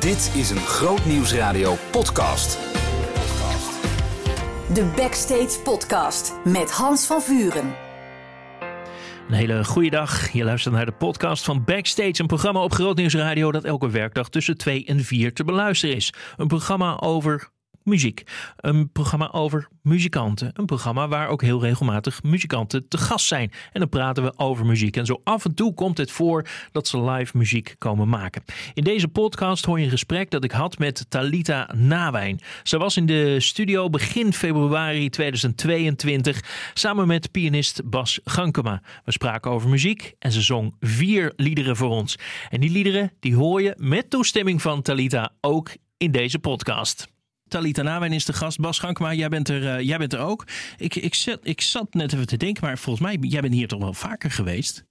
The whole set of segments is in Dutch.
Dit is een Groot Nieuwsradio podcast. De Backstage Podcast met Hans van Vuren. Een hele goede dag. Je luistert naar de podcast van Backstage, een programma op Groot Nieuwsradio dat elke werkdag tussen 2 en 4 te beluisteren is. Een programma over muziek. Een programma over muzikanten. Een programma waar ook heel regelmatig muzikanten te gast zijn. En dan praten we over muziek. En zo af en toe komt het voor dat ze live muziek komen maken. In deze podcast hoor je een gesprek dat ik had met Talita Nawijn. Ze was in de studio begin februari 2022 samen met pianist Bas Gankema. We spraken over muziek en ze zong vier liederen voor ons. En die liederen die hoor je met toestemming van Talita ook in deze podcast. Talita Nawijn is de gast. Bas Gankema, jij bent er, uh, jij bent er ook. Ik, ik, ik zat net even te denken, maar volgens mij, jij bent hier toch wel vaker geweest?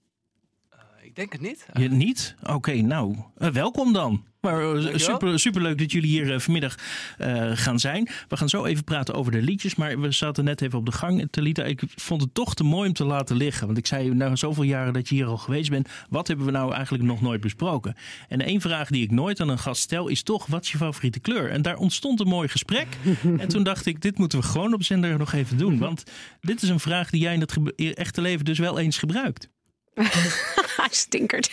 Ik denk het niet. Je, niet? Oké, okay, nou, uh, welkom dan. Maar uh, super, super leuk dat jullie hier uh, vanmiddag uh, gaan zijn. We gaan zo even praten over de liedjes. Maar we zaten net even op de gang. Talita, ik vond het toch te mooi om te laten liggen. Want ik zei, na zoveel jaren dat je hier al geweest bent, wat hebben we nou eigenlijk nog nooit besproken? En één vraag die ik nooit aan een gast stel is toch, wat is je favoriete kleur? En daar ontstond een mooi gesprek. en toen dacht ik, dit moeten we gewoon op zender nog even doen. Want dit is een vraag die jij in het echte leven dus wel eens gebruikt. Hij stinkert.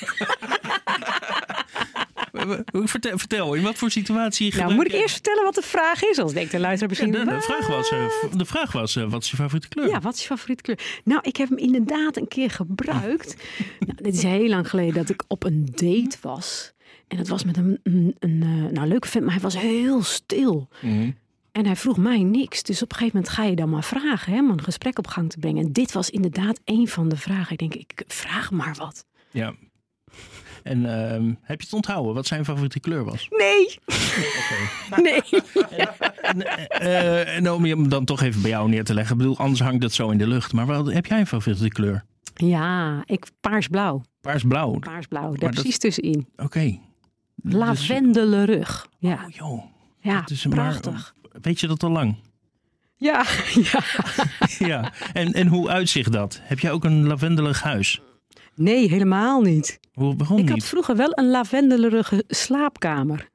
Vertel, vertel, in wat voor situatie je Nou, moet ik eerst vertellen wat de vraag is? Anders denkt de luisteraar misschien... Ja, de, de, vraag was, de vraag was wat is je favoriete kleur? Ja, wat is je favoriete kleur? Nou, ik heb hem inderdaad een keer gebruikt. nou, dit is heel lang geleden dat ik op een date was. En dat was met een, een, een, een nou, leuke vent, maar hij was heel stil. Mm -hmm. En hij vroeg mij niks. Dus op een gegeven moment ga je dan maar vragen hè, om een gesprek op gang te brengen. En dit was inderdaad een van de vragen. Ik denk, ik vraag maar wat. Ja. En uh, heb je het onthouden wat zijn favoriete kleur was? Nee. Okay. Nee. en, uh, en om je dan toch even bij jou neer te leggen. Ik bedoel, anders hangt dat zo in de lucht. Maar wat, heb jij een favoriete kleur? Ja, ik paarsblauw. Paarsblauw? Paarsblauw, daar precies dat... tussenin. Oké. Okay. Lavendelerug. Ja. Oh joh. Ja, prachtig. Maar, weet je dat al lang? Ja, ja. ja. En, en hoe uitzicht dat? Heb jij ook een lavendelig huis? Nee, helemaal niet. Hoe begon ik niet? had vroeger wel een lavendelerige slaapkamer.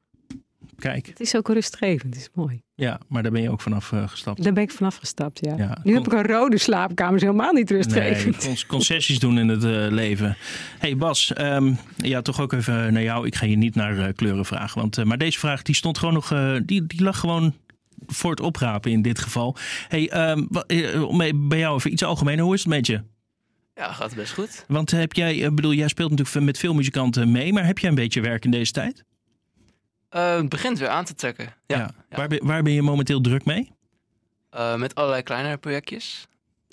Kijk. Het is ook rustgevend, het is mooi. Ja, maar daar ben je ook vanaf uh, gestapt. Daar ben ik vanaf gestapt, ja. ja nu heb ik een rode slaapkamer, is helemaal niet rustgevend. Nee, concessies doen in het uh, leven. hey Bas, um, ja, toch ook even naar jou. Ik ga je niet naar uh, kleuren vragen, want, maar deze vraag die stond gewoon nog, die, die lag gewoon voor het oprapen in dit geval. Hey, um, bij jou even iets algemener, hoe is het met je? Ja, gaat best goed. Want heb jij, bedoel, jij speelt natuurlijk met veel muzikanten mee, maar heb jij een beetje werk in deze tijd? Uh, het begint weer aan te trekken. Ja. ja. ja. Waar, ben, waar, ben, je momenteel druk mee? Uh, met allerlei kleinere projectjes.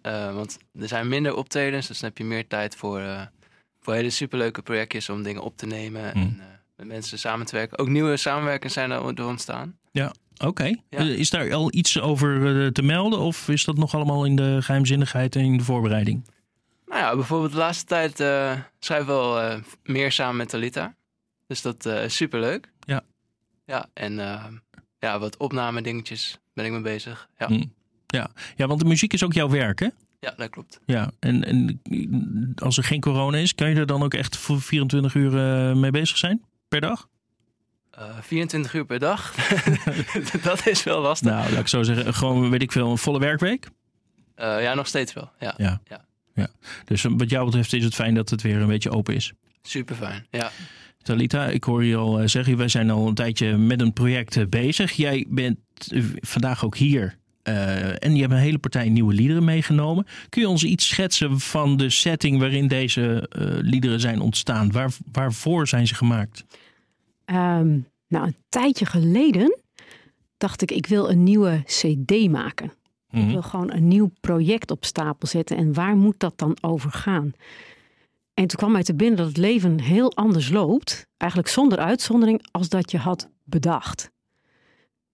Uh, want er zijn minder optredens, dus dan heb je meer tijd voor, voor hele superleuke projectjes om dingen op te nemen hmm. en met mensen samen te werken. Ook nieuwe samenwerkingen zijn er ontstaan. Ja, oké. Okay. Ja. Is daar al iets over te melden of is dat nog allemaal in de geheimzinnigheid en in de voorbereiding? Nou ja, bijvoorbeeld de laatste tijd uh, schrijf ik wel uh, meer samen met Talita. Dus dat uh, is super leuk. Ja. Ja, en ja, wat opname dingetjes ben ik mee bezig. Ja. Mm. Ja. ja, want de muziek is ook jouw werk, hè? Ja, dat klopt. Ja, en, en als er geen corona is, kan je er dan ook echt voor 24 uur mee bezig zijn per dag? Uh, 24 uur per dag? dat is wel lastig. Nou, laat ik zo zeggen, gewoon weet ik veel, een volle werkweek? Uh, ja, nog steeds wel. Ja. ja. ja. Ja, dus wat jou betreft is het fijn dat het weer een beetje open is. Super fijn, ja. Talita, ik hoor je al zeggen, wij zijn al een tijdje met een project bezig. Jij bent vandaag ook hier uh, en je hebt een hele partij nieuwe liederen meegenomen. Kun je ons iets schetsen van de setting waarin deze uh, liederen zijn ontstaan? Waar, waarvoor zijn ze gemaakt? Um, nou, een tijdje geleden dacht ik, ik wil een nieuwe CD maken. Ik wil gewoon een nieuw project op stapel zetten. En waar moet dat dan over gaan? En toen kwam mij te binnen dat het leven heel anders loopt. Eigenlijk zonder uitzondering als dat je had bedacht.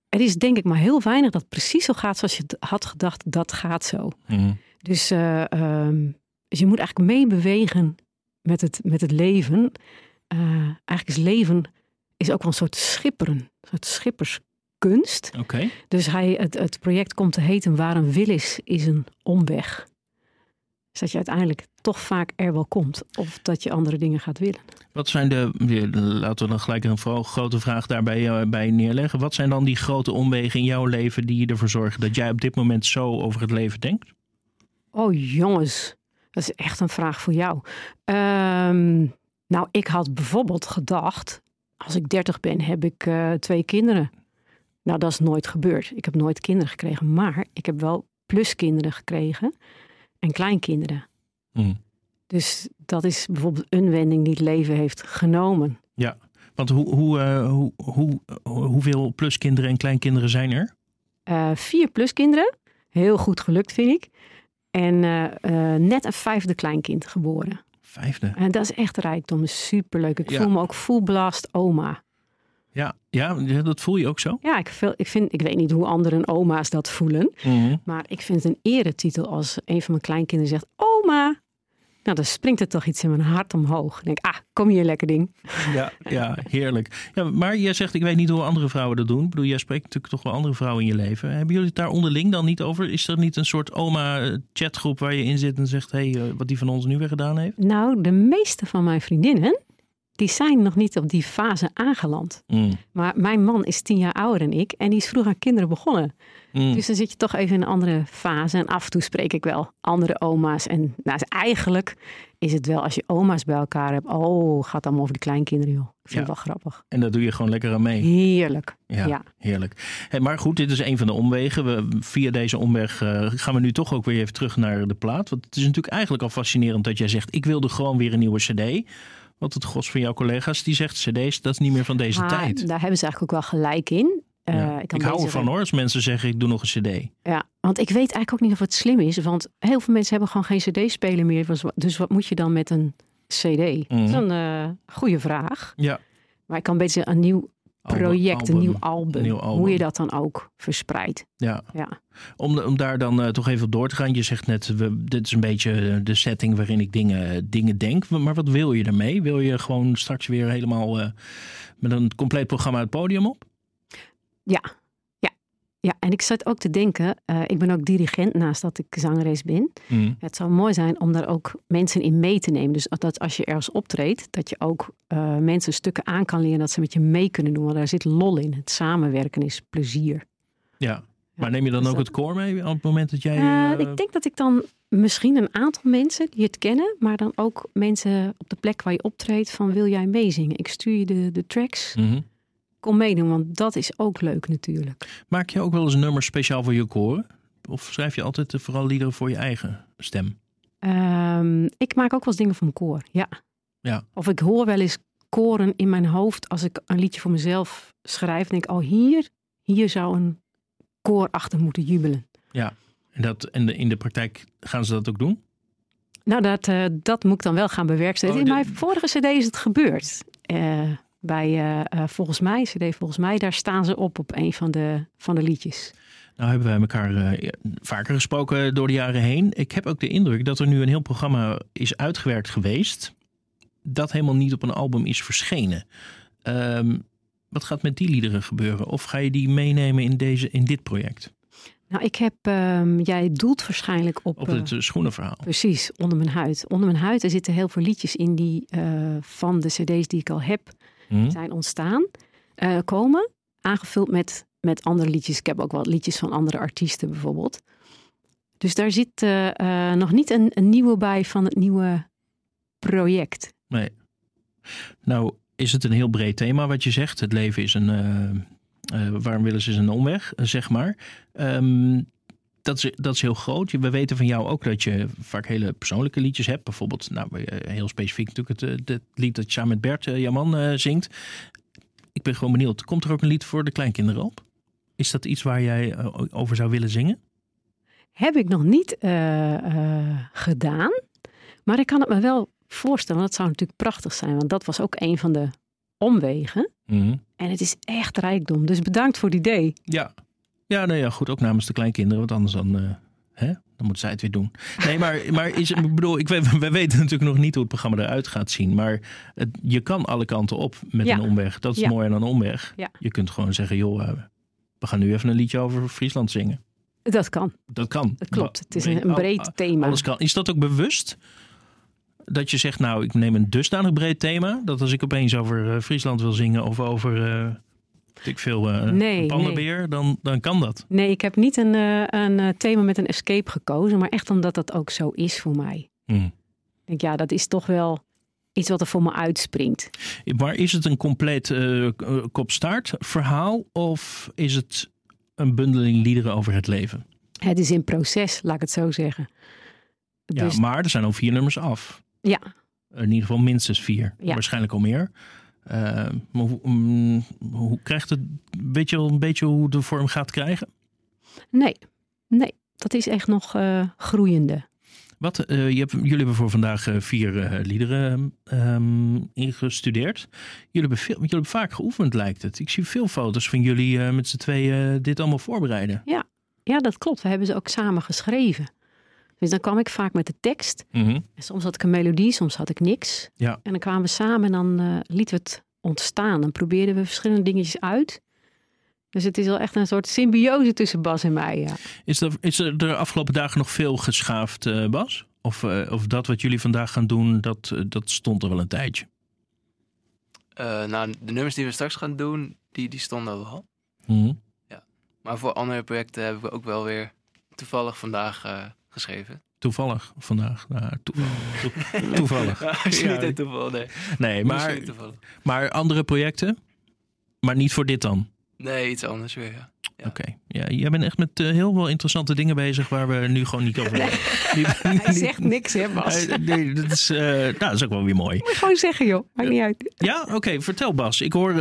Er is denk ik maar heel weinig dat precies zo gaat zoals je had gedacht. Dat gaat zo. Mm. Dus, uh, um, dus je moet eigenlijk meebewegen met het, met het leven. Uh, eigenlijk is leven is ook wel een soort schipperen. Een soort schippers kunst. Okay. Dus hij, het, het project komt te heten Waar een wil is, is een omweg. is dat je uiteindelijk toch vaak er wel komt. Of dat je andere dingen gaat willen. Wat zijn de, laten we dan gelijk een grote vraag daarbij uh, bij neerleggen. Wat zijn dan die grote omwegen in jouw leven die ervoor zorgen dat jij op dit moment zo over het leven denkt? Oh jongens, dat is echt een vraag voor jou. Ehm, nou, ik had bijvoorbeeld gedacht, als ik 30 ben, heb ik uh, twee kinderen. Nou, dat is nooit gebeurd. Ik heb nooit kinderen gekregen, maar ik heb wel pluskinderen gekregen en kleinkinderen. Mm. Dus dat is bijvoorbeeld een wending die het leven heeft genomen. Ja, want hoe, hoe, uh, hoe, hoe, hoeveel pluskinderen en kleinkinderen zijn er? Uh, vier pluskinderen. Heel goed gelukt, vind ik. En uh, net een vijfde kleinkind geboren. Vijfde? En dat is echt rijkdom. Superleuk. Ik voel me ook full blast oma. Ja, ja, dat voel je ook zo? Ja, ik, veel, ik, vind, ik weet niet hoe andere oma's dat voelen. Mhm. Maar ik vind het een eretitel als een van mijn kleinkinderen zegt... Oma, nou, dan springt er toch iets in mijn hart omhoog. Ik denk, ah, kom hier lekker ding. Ja, ja heerlijk. Ja, maar jij zegt, ik weet niet hoe andere vrouwen dat doen. Ik bedoel, jij spreekt natuurlijk toch wel andere vrouwen in je leven. Hebben jullie het daar onderling dan niet over? Is er niet een soort oma-chatgroep waar je in zit en zegt... hé, hey, wat die van ons nu weer gedaan heeft? Nou, de meeste van mijn vriendinnen die zijn nog niet op die fase aangeland. Mm. Maar mijn man is tien jaar ouder dan ik en die is vroeg aan kinderen begonnen. Mm. Dus dan zit je toch even in een andere fase. En af en toe spreek ik wel andere oma's. En nou, eigenlijk is het wel als je oma's bij elkaar hebt. Oh, gaat allemaal over de kleinkinderen, joh. Ik vind het wel grappig. En daar doe je gewoon lekker aan mee. Heerlijk. Ja, heerlijk. Hey, maar goed, dit is een van de omwegen. We, via deze omweg uh, gaan we nu toch ook weer even terug naar de plaat. Want het is natuurlijk eigenlijk al fascinerend dat jij zegt... ik wilde gewoon weer een nieuwe cd. Want het gros van jouw collega's die zegt cd's, dat is niet meer van deze ah, tijd. Daar hebben ze eigenlijk ook wel gelijk in. Uh, ik, ik hou ervan hoor, als mensen zeggen ik doe nog een cd. Ja, want ik weet eigenlijk ook niet of het slim is. Want heel veel mensen hebben gewoon geen cd-speler meer. Dus wat moet je dan met een cd? Dat is mhm. een uh, goede vraag. Ja. Maar ik kan beter een nieuw project, Een, nieuw album, nieuw album. Hoe je dat dan ook verspreidt. Ja. ja. Om, om daar dan uh, toch even op door te gaan. Je zegt net, we, dit is een beetje de setting waarin ik dingen, dingen denk. Maar wat wil je ermee? Wil je gewoon straks weer helemaal uh, met een compleet programma het podium op? Ja, ja, en ik zat ook te denken, uh, ik ben ook dirigent naast dat ik zangeres ben. Mm. Het zou mooi zijn om daar ook mensen in mee te nemen. Dus dat als je ergens optreedt, dat je ook uh, mensen stukken aan kan leren dat ze met je mee kunnen doen. Want daar zit lol in. Het samenwerken is plezier. Ja, maar neem je dan dus ook het koor mee op het moment dat jij... Uh, ik denk dat ik dan misschien een aantal mensen die het kennen, maar dan ook mensen op de plek waar je optreedt van wil jij meezingen? Ik stuur je de, de tracks. Mm kom meedoen, want dat is ook leuk natuurlijk. Maak je ook wel eens een nummer speciaal voor je koren? Of schrijf je altijd vooral liederen voor je eigen stem? Um, ik maak ook wel eens dingen voor mijn koor, ja. ja. Of ik hoor wel eens koren in mijn hoofd als ik een liedje voor mezelf schrijf. denk ik, oh hier, hier zou een koor achter moeten jubelen. Ja, en, dat, en in de praktijk gaan ze dat ook doen? Nou, dat, uh, dat moet ik dan wel gaan bewerkstelligen. Oh, In mijn vorige cd is het gebeurd. Uh, bij uh, uh, Volgens mij, CD Volgens mij, daar staan ze op op een van de, van de liedjes. Nou hebben wij elkaar uh, vaker gesproken door de jaren heen. Ik heb ook de indruk dat er nu een heel programma is uitgewerkt geweest. Dat helemaal niet op een album is verschenen. Um, wat gaat met die liederen gebeuren? Of ga je die meenemen in, deze, in dit project? Nou, ik heb, um, jij doelt waarschijnlijk op... Op het uh, schoenenverhaal. Precies, onder mijn huid. Onder mijn huid, er zitten heel veel liedjes in die uh, van de cd's die ik al heb hmm. zijn ontstaan, uh, komen. Aangevuld met, met andere liedjes. Ik heb ook wel liedjes van andere artiesten bijvoorbeeld. Dus daar zit uh, uh, nog niet een, een, nieuwe bij van het nieuwe project. Nee. Nou, is het een heel breed thema wat je zegt. Het leven is een. waarom willen ze een omweg, zeg maar. Um, dat is, dat is heel groot. We weten van jou ook dat je vaak hele persoonlijke liedjes hebt. Bijvoorbeeld, nou, eh, heel specifiek natuurlijk het, het lied dat je samen met Bert, uh, man, uh, zingt. Ik ben gewoon benieuwd, komt er ook een lied voor de kleinkinderen op? Is dat iets waar jij over zou willen zingen? Heb ik nog niet gedaan. Maar ik kan het me wel voorstellen. Dat zou natuurlijk prachtig zijn. Want dat was ook een van de omwegen. Mhm. En het is echt rijkdom. Dus bedankt voor het idee. Ja, ja, nou ja, goed. Ook namens de kleinkinderen. Want anders dan, uh, hè, dan moeten zij het weer doen. Nee, maar, maar is, ik bedoel, ik, we weten natuurlijk nog niet hoe het programma eruit gaat zien. Maar het, je kan alle kanten op met een omweg. Dat is mooi aan een omweg. Je kunt gewoon zeggen, joh, uh, we gaan nu even een liedje over Friesland zingen. Dat kan. Dat kan. Dat klopt. Het is een, een breed thema. Alles kan. Is dat ook bewust? Dat je zegt, nou, ik neem een dusdanig breed thema. Dat als ik opeens over uh, Friesland wil zingen of over uh, ik veel uh, nee, pandabeer, nee. dan, dan kan dat. Nee, ik heb niet een, een thema met een escape gekozen, maar echt omdat dat ook zo is voor mij. Hmm. Ik denk, ja, dat is toch wel iets wat er voor me uitspringt. Maar is het een compleet uh, kopstaart verhaal of is het een bundeling liederen over het leven? Het is in proces, laat ik het zo zeggen. Ja, dus... maar er zijn al vier nummers af. Ja. In ieder geval minstens vier. Ja. Waarschijnlijk al meer. Uh, maar hoe, um, hoe, krijgt het, weet je al een beetje hoe de vorm gaat krijgen? Nee, nee. Dat is echt nog uh, groeiende. Wat, uh, je hebt, jullie hebben voor vandaag vier uh, liederen um, ingestudeerd. Jullie hebben, veel, jullie hebben vaak geoefend, lijkt het. Ik zie veel foto's van jullie met z'n tweeën dit allemaal voorbereiden. Ja. ja, dat klopt. We hebben ze ook samen geschreven. Dus dan kwam ik vaak met de tekst. Mm -hmm. en soms had ik een melodie, soms had ik niks. Ja. En dan kwamen we samen en dan lieten we het ontstaan. Dan probeerden we verschillende dingetjes uit. Dus het is wel echt een soort symbiose tussen Bas en mij. Ja. Is, er, is er de afgelopen dagen nog veel geschaafd, uh, Bas? Of, uh, of dat wat jullie vandaag gaan doen, dat, uh, dat stond er wel een tijdje? nou, de nummers die we straks gaan doen, die, die stonden al wel. Mm -hmm. ja. Maar voor andere projecten hebben we ook wel weer toevallig vandaag geschreven. Toevallig vandaag. Nou, toevallig. To toevallig. Ja, is niet ja. toeval, nee. Nee, maar, maar andere projecten? Maar niet voor dit dan? Nee, iets anders weer, ja. ja. Oké, okay. ja, jij bent echt met uh, heel veel interessante dingen bezig waar we nu gewoon niet over hebben. Hij zegt niks, hè, Bas? Uh, nee, dat is, uh, nou, dat is ook wel weer mooi. Moet je gewoon zeggen, joh. Maakt niet uit. Ja, oké, okay, vertel Bas. Ik hoor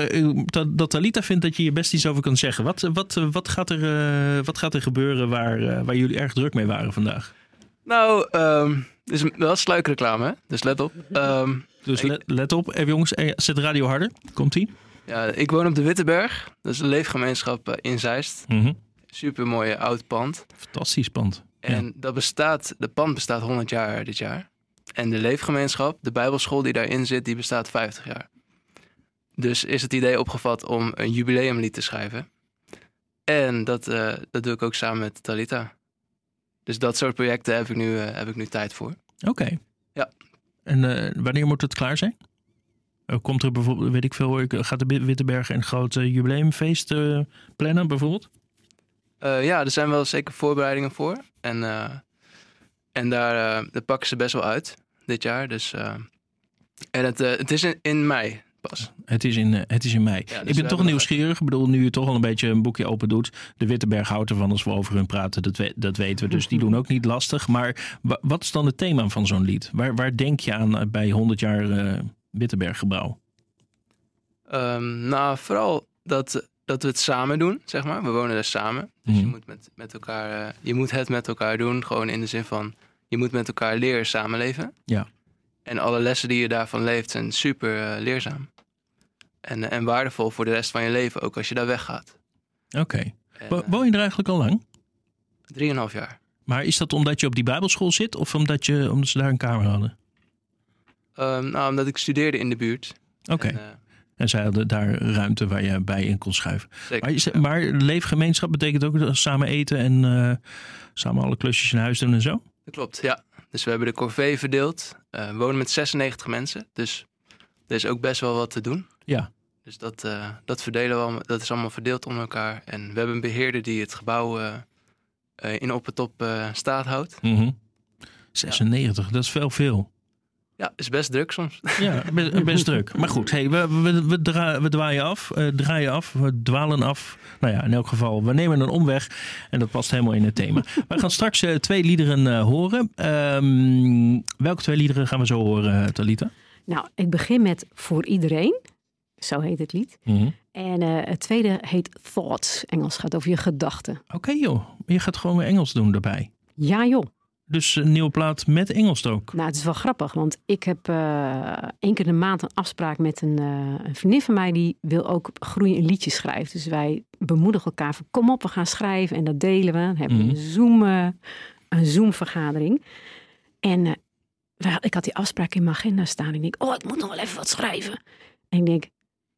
dat, dat Talita vindt dat je hier best iets over kan zeggen. Wat, wat, wat, gaat, er, wat gaat er gebeuren waar, waar jullie erg druk mee waren vandaag? Nou, um, is wel sluikreclame, hè? Dus let op. Um, dus let, let op. Even jongens, zet de radio harder. Komt-ie. Ja, ik woon op de Witteberg. Dat is een leefgemeenschap in Zeist. Mm -hmm. Super mooie oud pand. Fantastisch pand. En ja. dat bestaat, de pand bestaat 100 jaar dit jaar. En de leefgemeenschap, de Bijbelschool die daarin zit, die bestaat 50 jaar. Dus is het idee opgevat om een jubileumlied te schrijven. En dat, uh, dat doe ik ook samen met Talita. Dus dat soort projecten heb ik nu, uh, heb ik nu tijd voor. Oké. Okay. Ja. En uh, wanneer moet het klaar zijn? Komt er bijvoorbeeld, weet ik veel, gaat de Wittenberg een groot jubileumfeest uh, plannen bijvoorbeeld? Ja, er zijn wel zeker voorbereidingen voor. En, en daar, daar, pakken ze best wel uit dit jaar. Dus, en het, het is in, in, mei pas. Het is in, het is in mei. Ja, dus ik ben toch nieuwsgierig. Ik bedoel, nu je toch al een beetje een boekje open doet. De Wittenberg houdt ervan als we over hun praten. Dat, we, dat weten we. Dus die doen ook niet lastig. Maar wat is dan het thema van zo'n lied? Waar, waar denk je aan bij 100 jaar Wittenberggebouw? Um, nou, vooral dat, dat we het samen doen, zeg maar. We wonen daar samen. Dus mm. je, moet met, met elkaar, uh, je moet het met elkaar doen. Gewoon in de zin van, je moet met elkaar leren samenleven. Ja. En alle lessen die je daarvan leeft zijn super uh, leerzaam. En, uh, en waardevol voor de rest van je leven, ook als je daar weggaat. Oké. Okay. Woon je er eigenlijk al lang? Drieënhalf jaar. Maar is dat omdat je op die bijbelschool zit of omdat, je, omdat ze daar een kamer hadden? Um, nou, omdat ik studeerde in de buurt. Oké. Okay. En, uh, en zij hadden daar ruimte waar je bij in kon schuiven. Zeker, maar, ja. maar, leefgemeenschap betekent ook samen eten en uh, samen alle klusjes in huis doen en zo? Dat klopt, ja. Dus we hebben de corvée verdeeld. Uh, we wonen met 96 mensen, dus er is ook best wel wat te doen. Ja. Dus dat, uh, dat verdelen we, dat is allemaal verdeeld onder elkaar. En we hebben een beheerder die het gebouw in op het top staat houdt. Mm -hmm. 96, ja. dat is veel veel. Ja, is best druk soms. Ja, best, best druk. Maar goed, hey, we, we, we, we draaien af, uh, draaien af, we dwalen af. Nou ja, in elk geval, we nemen een omweg en dat past helemaal in het thema. we gaan straks uh, twee liederen uh, horen. Um, welke twee liederen gaan we zo horen, Talita? Nou, ik begin met Voor Iedereen. Zo heet het lied. Mm -hmm. En het tweede heet Thoughts. Engels gaat over je gedachten. Oké okay, joh, je gaat gewoon weer Engels doen daarbij. Ja joh. Dus een nieuwe plaat met Engels ook. Nou, het is wel grappig, want ik heb uh, één keer de maand een afspraak met een, uh, een vriendin van mij die wil ook groeien in liedjes schrijven. Dus wij bemoedigen elkaar van kom op, we gaan schrijven en dat delen we. Dan hebben we mm. een Zoom, uh, een Zoom vergadering. En ik had die afspraak in mijn agenda staan. Ik denk, oh, ik moet nog wel even wat schrijven. En ik denk,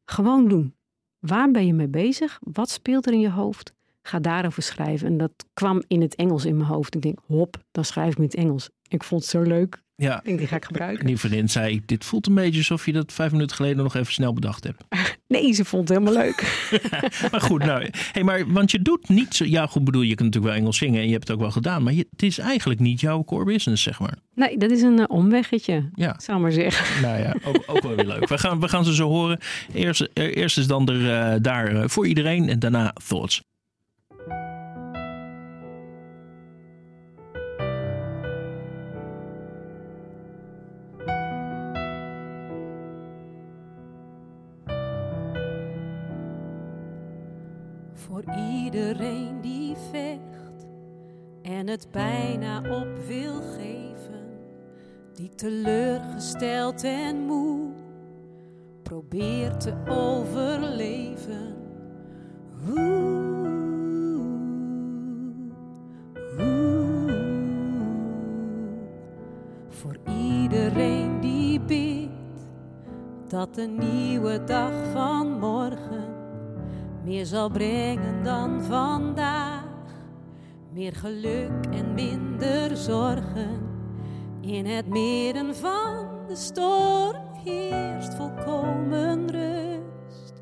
gewoon doen. Waar ben je mee bezig? Wat speelt er in je hoofd? Ga daarover schrijven. En dat kwam in het Engels in mijn hoofd. Ik denk, hop, dan schrijf ik in het Engels. Ik vond het zo leuk. Ja. Ik denk, die ga ik gebruiken. En die vriendin zei, dit voelt een beetje alsof je dat vijf minuten geleden nog even snel bedacht hebt. Nee, ze vond het helemaal leuk. maar goed, nou, hey, maar, want je doet niet zo, ja goed bedoel, je kunt natuurlijk wel Engels zingen en je hebt het ook wel gedaan, maar je, het is eigenlijk niet jouw core business, zeg maar. Nee, dat is een uh, omweggetje, ja. zou maar zeggen. Nou ja, ook, ook wel weer leuk. We gaan, we gaan ze zo horen. Eerst, eerst is dan er uh, daar uh, voor iedereen en daarna Thoughts. Het bijna op wil geven, die teleurgesteld en moe probeert te overleven. Voor iedereen die bidt dat de nieuwe dag van morgen meer zal brengen dan vandaag. Meer geluk en minder zorgen. In het midden van de storm heerst volkomen rust.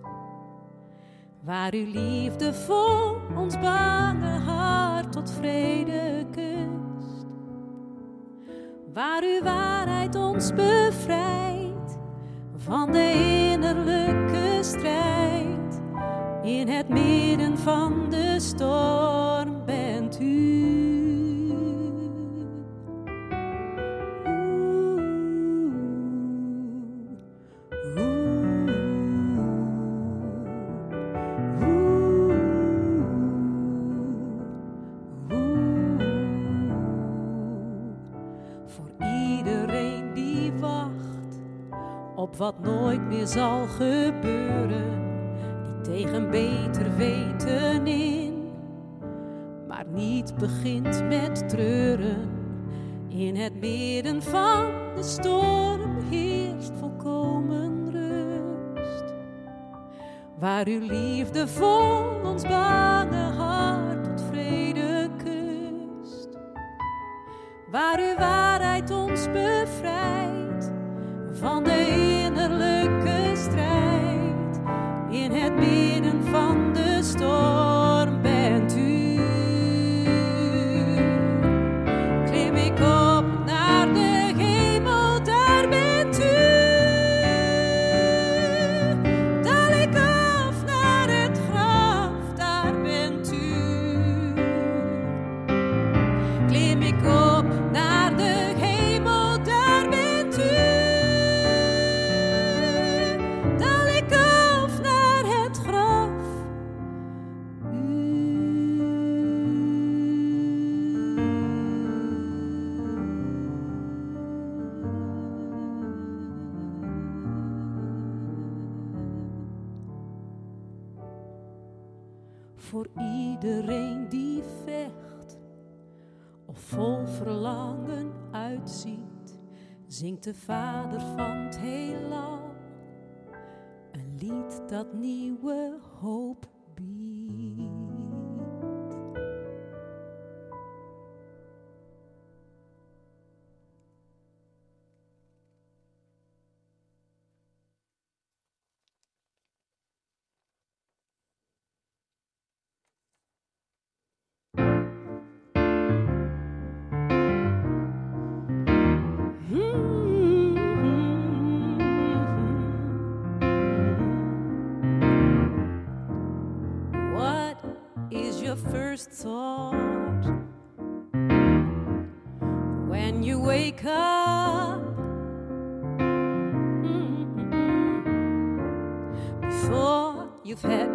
Waar uw liefde vol ons bange hart tot vrede kust. Waar uw waarheid ons bevrijdt van de innerlijke strijd. In het midden van de storm wat nooit meer zal gebeuren tegen beter weten in, maar niet begint met treuren. In het midden van de storm heerst volkomen rust. Waar uw liefde vol ons bange hart tot vrede kust. Waar uw waarheid ons bevrijdt van de Voor iedereen die vecht of vol verlangen uitziet, zingt de Vader van het heelal een lied dat nieuwe hoop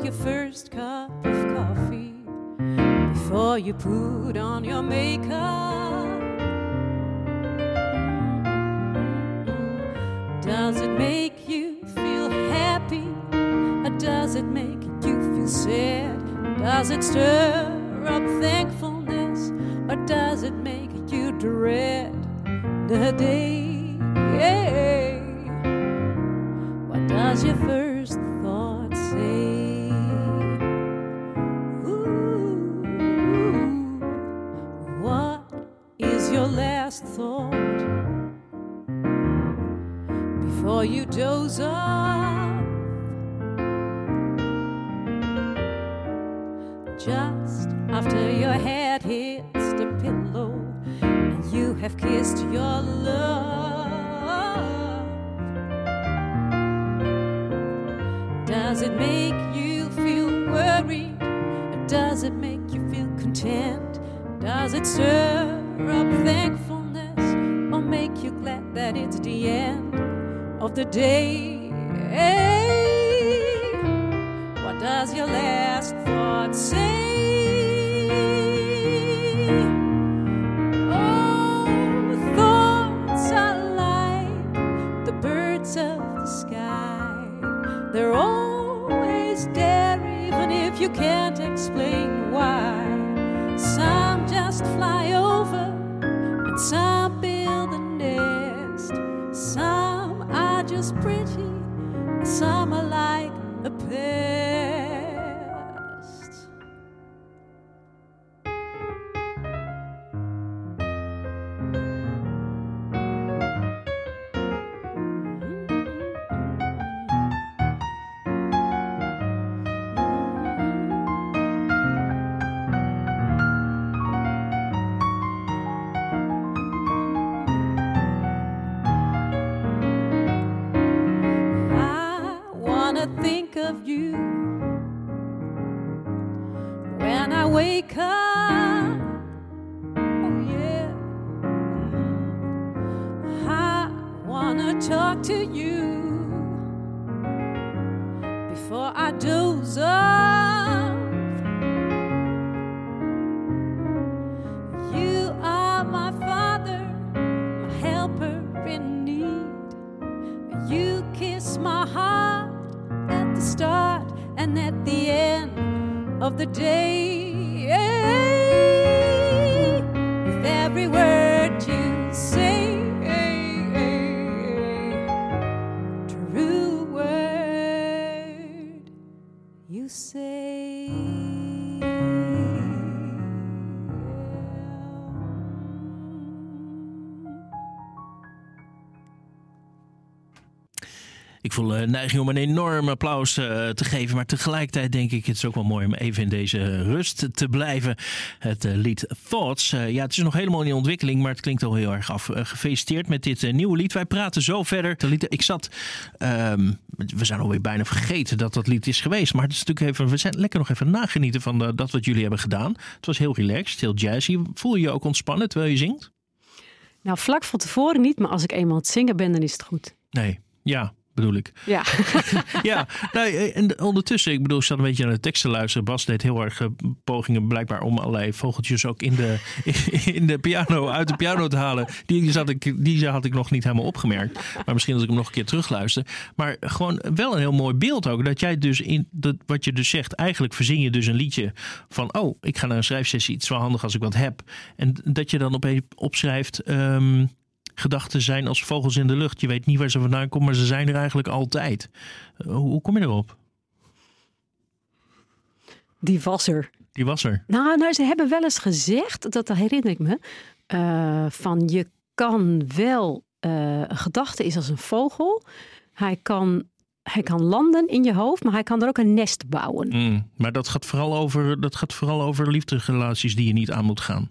your first cup of coffee, before you put on your makeup. Does it make you feel happy? Or does it make you feel sad? Does it stir up thankfulness? Or does it make you dread the day? Before you doze off. Just after your head hits the pillow and you have kissed your love. Does it make you feel worried? Or does it make you feel content? Does it stir up thankfulness or make you glad that it's the end of the day? What does your last thought say? Talk to you before I doze off. You are my father, my helper in need. You kiss my heart at the start and at the end of the day. Ik voel een neiging om een enorm applaus eh, te geven. Maar tegelijkertijd denk ik, het is ook wel mooi om even in deze rust te blijven. Het eh, lied Thoughts. eh, ja, het is nog helemaal in ontwikkeling, maar het klinkt al heel erg af. Eh, gefeliciteerd met dit eh, nieuwe lied. Wij praten zo verder. De lied, ik zat, ehm, we zijn alweer bijna vergeten dat dat lied is geweest. Maar het is natuurlijk even, we zijn lekker nog even nagenieten van eh, dat wat jullie hebben gedaan. Het was heel relaxed, heel jazzy. Voel je je ook ontspannen terwijl je zingt? Nou, vlak van tevoren niet, maar als ik eenmaal aan het zingen ben, dan is het goed. Nee, ja, bedoel ik. Ja, Ja, nou, en ondertussen, ik bedoel, ik zat een beetje naar de tekst te luisteren. Bas deed heel erg eh, pogingen blijkbaar om allerlei vogeltjes ook in de, in de piano, uit de piano te halen. Die, zat ik, die had ik nog niet helemaal opgemerkt. Maar misschien als ik hem nog een keer terugluister. Maar gewoon wel een heel mooi beeld ook. Dat jij dus in, dat, wat je dus zegt, eigenlijk verzin je dus een liedje van, oh, ik ga naar een schrijfsessie. Het is wel handig als ik wat heb. En dat je dan opeens opschrijft, ehm, gedachten zijn als vogels in de lucht. Je weet niet waar ze vandaan komen, maar ze zijn er eigenlijk altijd. Eh, hoe, kom je erop? die was er. Die was er. Nou, nou, ze hebben wel eens gezegd, dat herinner ik me, eh, van je kan wel, eh, een gedachte is als een vogel. Hij kan, hij kan landen in je hoofd, maar hij kan er ook een nest bouwen. Mm, maar dat gaat, vooral over, dat gaat vooral over liefdesrelaties die je niet aan moet gaan.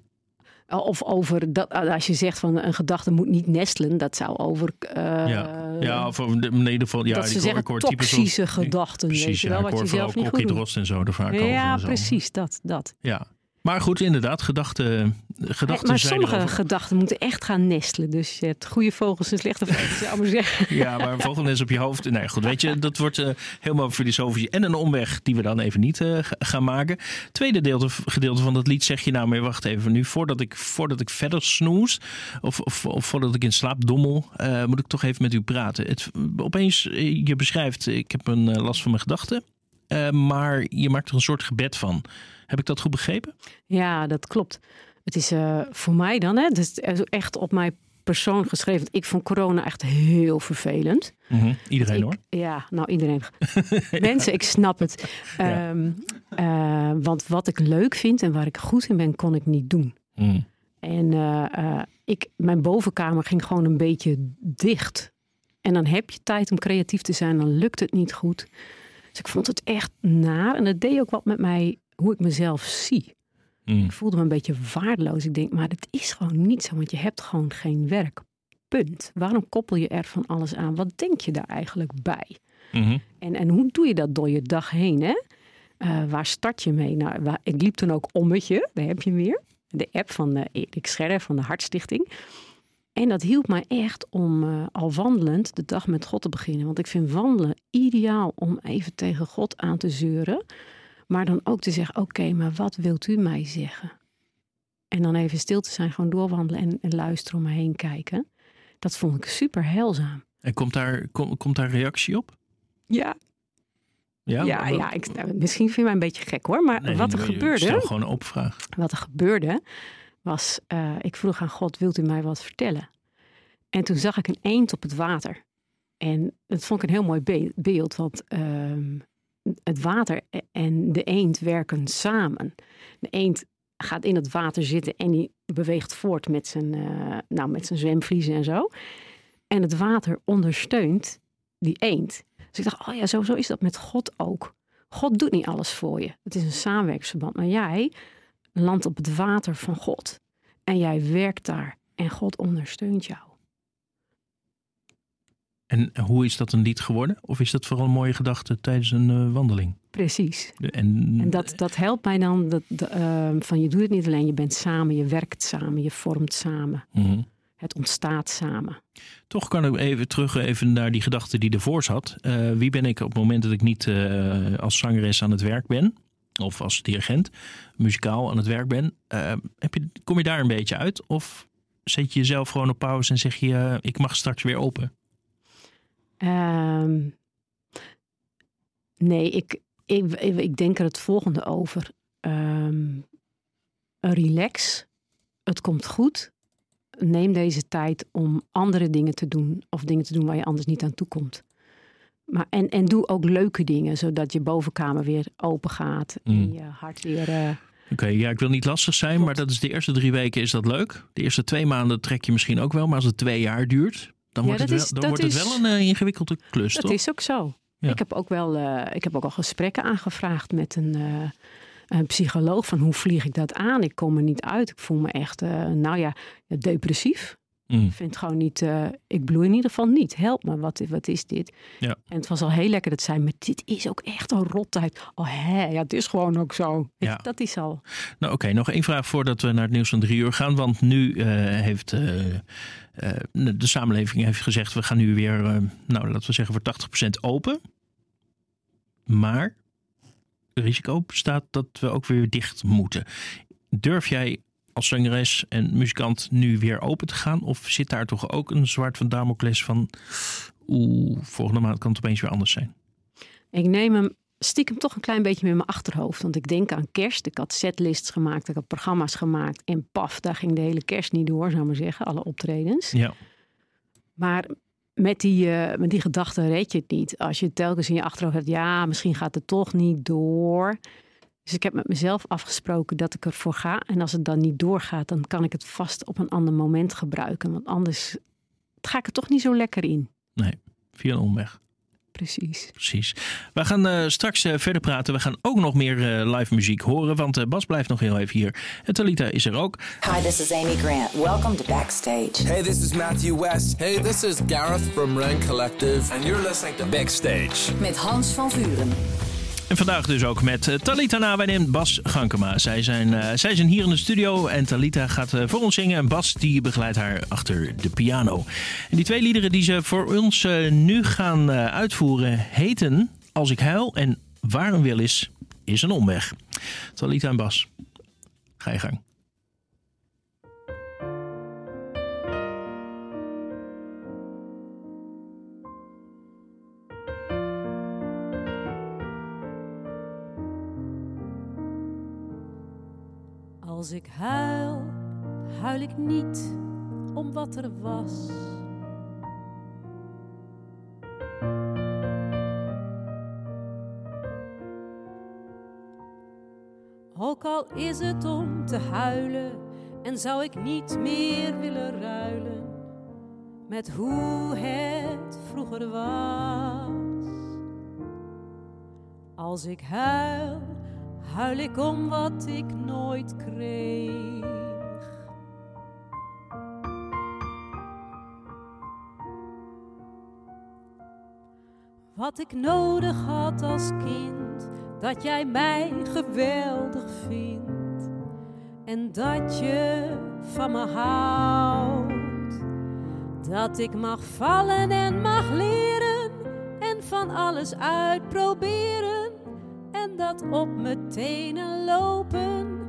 Of over, dat, als je zegt van een gedachte moet niet nestelen, dat zou over... eh, ja. ja, of in ieder geval... Ja, dat ze zeggen toxische gedachten, weet Precies, je ja, wel, ik wat je zelf niet goed doet. En zo er vaak over. Ja, precies, dat. dat. Ja. Maar goed, inderdaad, gedachten, gedachten maar zijn sommige erover. gedachten moeten echt gaan nestelen. Dus je hebt goede vogels en slechte vogels, zou ik maar zeggen. Ja, maar een vogelnest op je hoofd. Nee, goed, weet je, dat wordt eh, helemaal filosofisch. En een omweg die we dan even niet eh, ga- gaan maken. Tweede deelte, gedeelte van dat lied zeg je nou, maar wacht even. Nu, voordat ik, voordat ik verder snoes, of, of, of voordat ik in slaap dommel, eh, moet ik toch even met u praten. Het, opeens, eh, je beschrijft, ik heb een eh, last van mijn gedachten. Eh, maar je maakt er een soort gebed van. Heb ik dat goed begrepen? Ja, dat klopt. Het is eh, voor mij dan, hè, dus echt op mijn persoon geschreven. Ik vond corona echt heel vervelend. Iedereen Ik- hoor. Ja, nou iedereen. Mensen, ik snap het. Ja. Ehm, eh, want wat ik leuk vind en waar ik goed in ben, kon ik niet doen. Mm. En eh, eh, ik, mijn bovenkamer ging gewoon een beetje dicht. En dan heb je tijd om creatief te zijn, dan lukt het niet goed. Dus ik vond het echt naar. En dat deed ook wat met mij, hoe ik mezelf zie. Mm. Ik voelde me een beetje waardeloos. Ik denk, maar dat is gewoon niet zo, want je hebt gewoon geen werk. Punt. Waarom koppel je er van alles aan? Wat denk je daar eigenlijk bij? Mhm. En, en hoe doe je dat door je dag heen? Hè? Eh, waar start je mee? Nou, waar, ik liep toen ook Ommetje, daar heb je hem weer. De app van uh, Erik Scherder van de Hartstichting. En dat hielp mij echt om uh, al wandelend de dag met God te beginnen. Want ik vind wandelen ideaal om even tegen God aan te zeuren. Maar dan ook te zeggen, oké, maar wat wilt u mij zeggen? En dan even stil te zijn, gewoon doorwandelen en, en luisteren om me heen kijken. Dat vond ik super heilzaam. En komt daar, kom, komt daar reactie op? Ja, Ja, ja, ja ik, nou, misschien vind je mij een beetje gek hoor. Maar Nee, wat er ik- Ik gebeurde, stel gewoon een open vraag. wat er gebeurde, was, eh, ik vroeg aan God, wilt u mij wat vertellen? En toen zag ik een eend op het water. En dat vond ik een heel mooi be- beeld, want ehm, het water en de eend werken samen. De eend gaat in het water zitten en die beweegt voort met zijn, eh, nou, met zijn zwemvliezen en zo. En het water ondersteunt die eend. Dus ik dacht, oh ja, zo, zo is dat met God ook. God doet niet alles voor je. Het is een samenwerksverband. Maar jij landt op het water van God. En jij werkt daar. En God ondersteunt jou. En hoe is dat een lied geworden? Of is dat vooral een mooie gedachte tijdens een eh, wandeling? Precies. De- En, En dat, dat helpt mij dan. Dat, de, ehm, van je doet het niet alleen. Je bent samen. Je werkt samen. Je vormt samen. Mhm. Het ontstaat samen. Toch kan ik even terug even naar die gedachte die ervoor zat. Eh, wie ben ik op het moment dat ik niet eh, als zangeres aan het werk ben? Of als dirigent, muzikaal aan het werk ben. Eh, heb je, kom je daar een beetje uit? Of zet je jezelf gewoon op pauze en zeg je... eh, ik mag straks weer open? Ehm, nee, ik, ik, ik, denk er het volgende over. Ehm, relax. Het komt goed. Neem deze tijd om andere dingen te doen. Of dingen te doen waar je anders niet aan toe komt. Maar, en, en doe ook leuke dingen, zodat je bovenkamer weer open gaat. En Mm. je hart weer... eh, Oké, ja, ik wil niet lastig zijn, maar dat is de eerste drie weken is dat leuk. De eerste twee maanden trek je misschien ook wel, maar als het twee jaar duurt, dan Ja, wordt, het, wel, dan wordt het wel een eh, ingewikkelde klus, Dat toch? is ook zo. Ja. Ik heb ook wel, eh, ik heb ook al gesprekken aangevraagd met een, een psycholoog van hoe vlieg ik dat aan? Ik kom er niet uit. Ik voel me echt, nou ja, depressief. Mm. Ik vind gewoon niet, eh, ik bloei in ieder geval niet. Help me, wat, wat is dit? Ja. En het was al heel lekker dat zij, maar dit is ook echt een rottijd. Oh hè, ja, het is gewoon ook zo. Ja. Dat is al. Nou oké, nog één vraag voordat we naar het nieuws van drie uur gaan. Want nu eh, heeft eh, de samenleving heeft gezegd... we gaan nu weer, nou laten we zeggen, voor 80% open. Maar het risico bestaat dat we ook weer dicht moeten. Durf jij als zangeres en muzikant nu weer open te gaan? Of zit daar toch ook een zwart van Damocles van... oeh, volgende maand kan het opeens weer anders zijn? Ik neem hem stiekem toch een klein beetje met mijn achterhoofd. Want ik denk aan kerst. Ik had setlists gemaakt, ik had programma's gemaakt. En paf, daar ging de hele kerst niet door, zou ik maar zeggen. Alle optredens. Ja, Maar met die, eh, met die gedachte red je het niet. Als je telkens in je achterhoofd hebt, ja, misschien gaat het toch niet door. Dus ik heb met mezelf afgesproken dat ik ervoor ga. En als het dan niet doorgaat, dan kan ik het vast op een ander moment gebruiken. Want anders ga ik er toch niet zo lekker in. via een omweg. Precies. Precies. We gaan eh, straks eh, verder praten. We gaan ook nog meer eh, live muziek horen. Want Bas blijft nog heel even hier. En Talita is er ook. Hi, this is Amy Grant. Welcome to Backstage. Hey, this is Matthew West. Hey, this is Gareth from Rain Collective. And you're listening to Backstage. Met Hans van Vuren. En vandaag dus ook met eh, Talita Nawijn en Bas Gankema. Zij zijn, eh, zij zijn hier in de studio en Talita gaat eh, voor ons zingen. En Bas die begeleidt haar achter de piano. En die twee liederen die ze voor ons nu gaan uitvoeren heten Als ik huil en Waar een wil is, is een omweg. Talita en Bas, ga je gang. Als ik huil, huil ik niet om wat er was. Ook al is het om te huilen en zou ik niet meer willen ruilen met hoe het vroeger was. Als ik huil, huil ik om wat ik nooit kreeg. Wat ik nodig had als kind, dat jij mij geweldig vindt en dat je van me houdt. Dat ik mag vallen en mag leren en van alles uitproberen en dat op mijn tenen lopen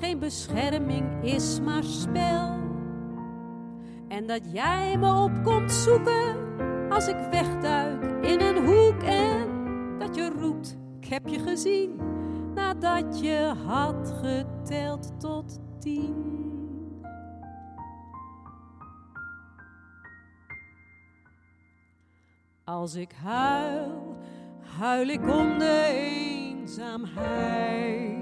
geen bescherming is, maar spel. En dat jij me op komt zoeken als ik wegduik in een hoek en dat je roept, ik heb je gezien, nadat je had geteld tot tien. Als ik huil, huil ik om de eenzaamheid.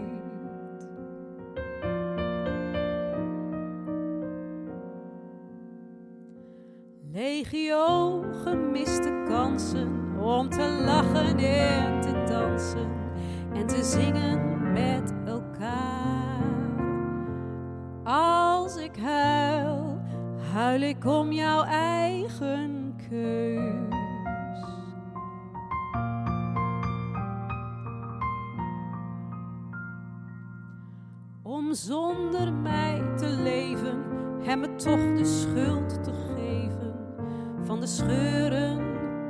Legio gemiste kansen om te lachen en te dansen en te zingen met elkaar. Als ik huil, huil ik om jouw eigen keus. Zonder mij te leven en me toch de schuld te geven van de scheuren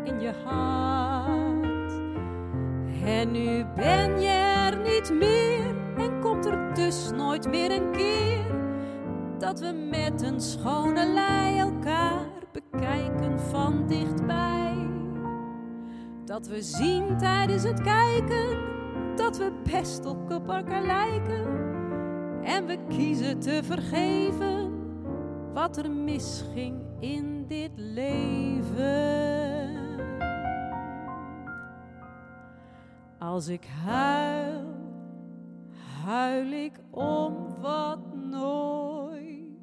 in je hart. En nu ben je er niet meer en komt er dus nooit meer een keer dat we met een schone lei elkaar bekijken van dichtbij. Dat we zien tijdens het kijken dat we best op elkaar lijken. En we kiezen te vergeven wat er misging in dit leven. Als ik huil, huil ik om wat nooit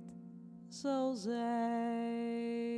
zal zijn.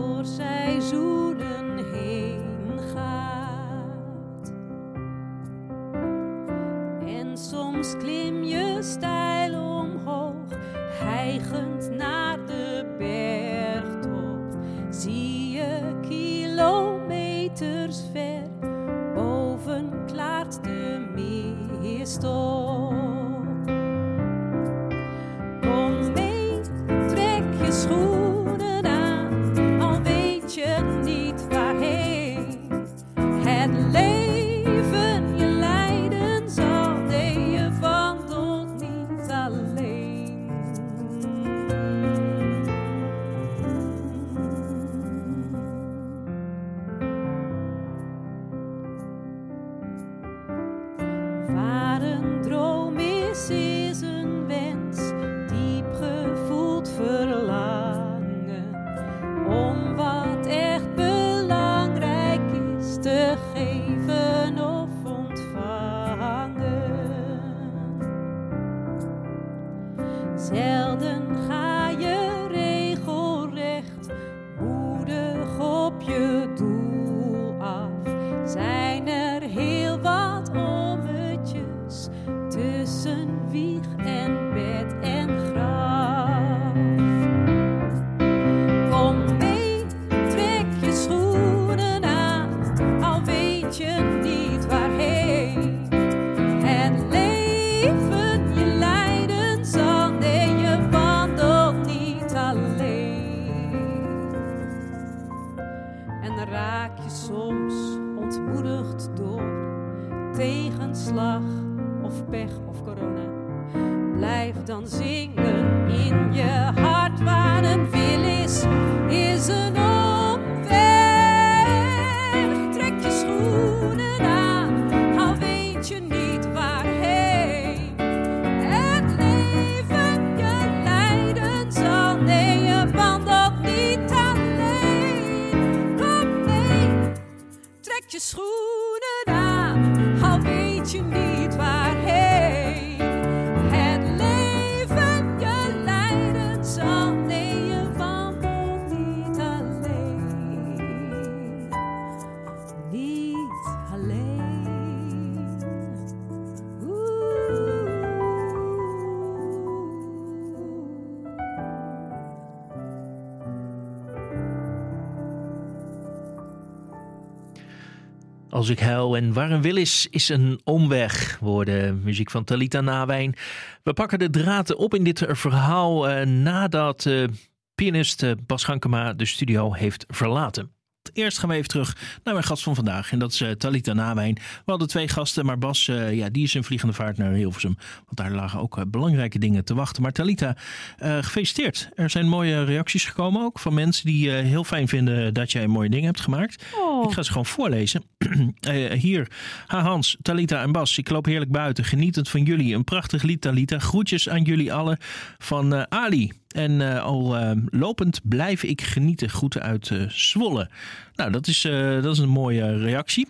Door seizoenen ik huil en waar een is, een omweg. Woorden muziek van Talita Nawijn. We pakken de draad op in dit verhaal eh, nadat eh, pianist eh, Bas Gankema de studio heeft verlaten. Eerst gaan we even terug naar mijn gast van vandaag. En dat is eh, Talita Nawijn. We hadden twee gasten, maar Bas eh, ja, die is in vliegende vaart naar Hilversum. Want daar lagen ook eh, belangrijke dingen te wachten. Maar Talita, gefeliciteerd. Er zijn mooie reacties gekomen ook van mensen die heel fijn vinden dat jij mooie dingen hebt gemaakt. Oh. Ik ga ze gewoon voorlezen. Hier, ha Hans, Talita en Bas. Ik loop heerlijk buiten, genietend van jullie. Een prachtig lied, Talita. Groetjes aan jullie allen van Ali. En eh, al eh, lopend blijf ik genieten. Groeten uit eh, Zwolle. Nou, dat is, dat is een mooie reactie.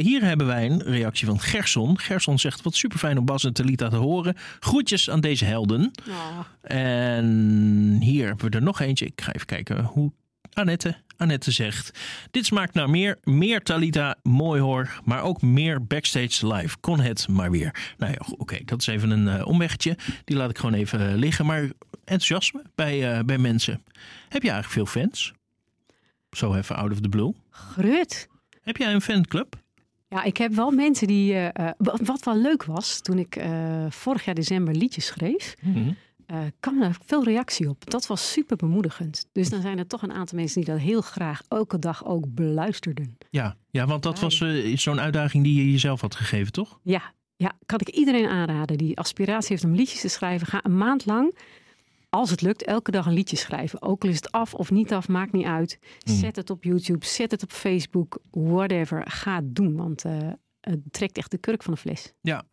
Hier hebben wij een reactie van Gerson. Gerson zegt, wat super fijn om Bas en Talita te horen. Groetjes aan deze helden. Oh. En hier hebben we er nog eentje. Ik ga even kijken hoe Annette, Annette zegt. Dit smaakt naar meer. Meer Talita, mooi hoor. Maar ook meer backstage live. Kon het maar weer. Nou ja, oké. dat is even een omweggetje. Die laat ik gewoon even liggen. Maar enthousiasme bij, eh, bij mensen. Heb je eigenlijk veel fans? Zo even out of the blue. Grut. Heb jij een fanclub? Ja, ik heb wel mensen die. wa- wat wel leuk was, toen ik vorig jaar december liedjes schreef, eh, kwam er veel reactie op. Dat was super bemoedigend. Dus dan zijn er toch een aantal mensen die dat heel graag elke dag ook beluisterden. Ja, ja, want dat was zo'n uitdaging die je jezelf had gegeven, toch? Ja, ja, kan ik iedereen aanraden die aspiratie heeft om liedjes te schrijven. Ga een maand lang, als het lukt, elke dag een liedje schrijven. Ook al is het af of niet af, maakt niet uit. Hmm. Zet het op YouTube, zet het op Facebook, whatever. Ga het doen, want eh, het trekt echt de kurk van de fles. Ja.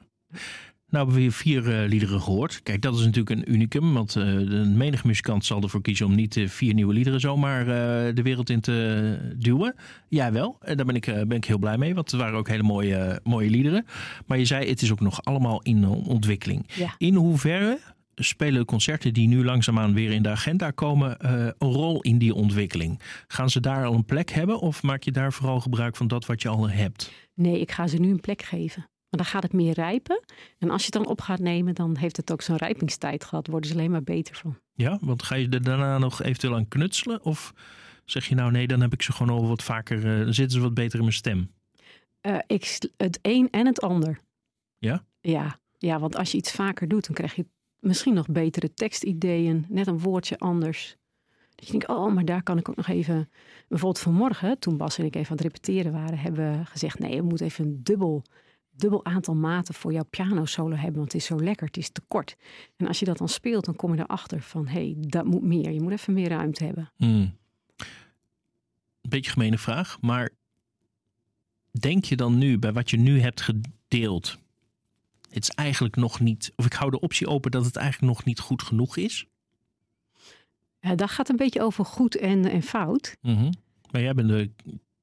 Nou hebben we hier vier eh, liederen gehoord. Kijk, dat is natuurlijk een unicum. Want eh de menig muzikant zal ervoor kiezen om niet vier nieuwe liederen zomaar de wereld in te duwen. Jij wel. En daar ben ik, ben ik heel blij mee. Want het waren ook hele mooie, mooie liederen. Maar je zei, het is ook nog allemaal in ontwikkeling. Ja. In hoeverre spelen de concerten die nu langzaamaan weer in de agenda komen eh, een rol in die ontwikkeling? Gaan ze daar al een plek hebben? Of maak je daar vooral gebruik van dat wat je al hebt? Nee, ik ga ze nu een plek geven. Maar dan gaat het meer rijpen. En als je het dan op gaat nemen, dan heeft het ook zo'n rijpingstijd gehad. Worden ze alleen maar beter van. Ja, want ga je er daarna nog eventueel aan knutselen? Of zeg je nou nee, dan heb ik ze gewoon al wat vaker, eh, dan zitten ze wat beter in mijn stem. Eh, ik, het een en het ander. Ja? Ja, ja, want als je iets vaker doet, dan krijg je misschien nog betere tekstideeën. Net een woordje anders. Dat je denkt, oh, maar daar kan ik ook nog even... Bijvoorbeeld vanmorgen, toen Bas en ik even aan het repeteren waren... hebben we gezegd, nee, we moeten even een dubbel, dubbel aantal maten... voor jouw pianosolo hebben, want het is zo lekker, het is te kort. En als je dat dan speelt, dan kom je erachter van... hé, hey, dat moet meer. Je moet even meer ruimte hebben. Hmm. Een beetje gemene vraag, maar denk je dan nu bij wat je nu hebt gedeeld, het is eigenlijk nog niet, of ik hou de optie open dat het eigenlijk nog niet goed genoeg is? Uh, dat gaat een beetje over goed en, en fout. Mhm. Maar jij bent, de,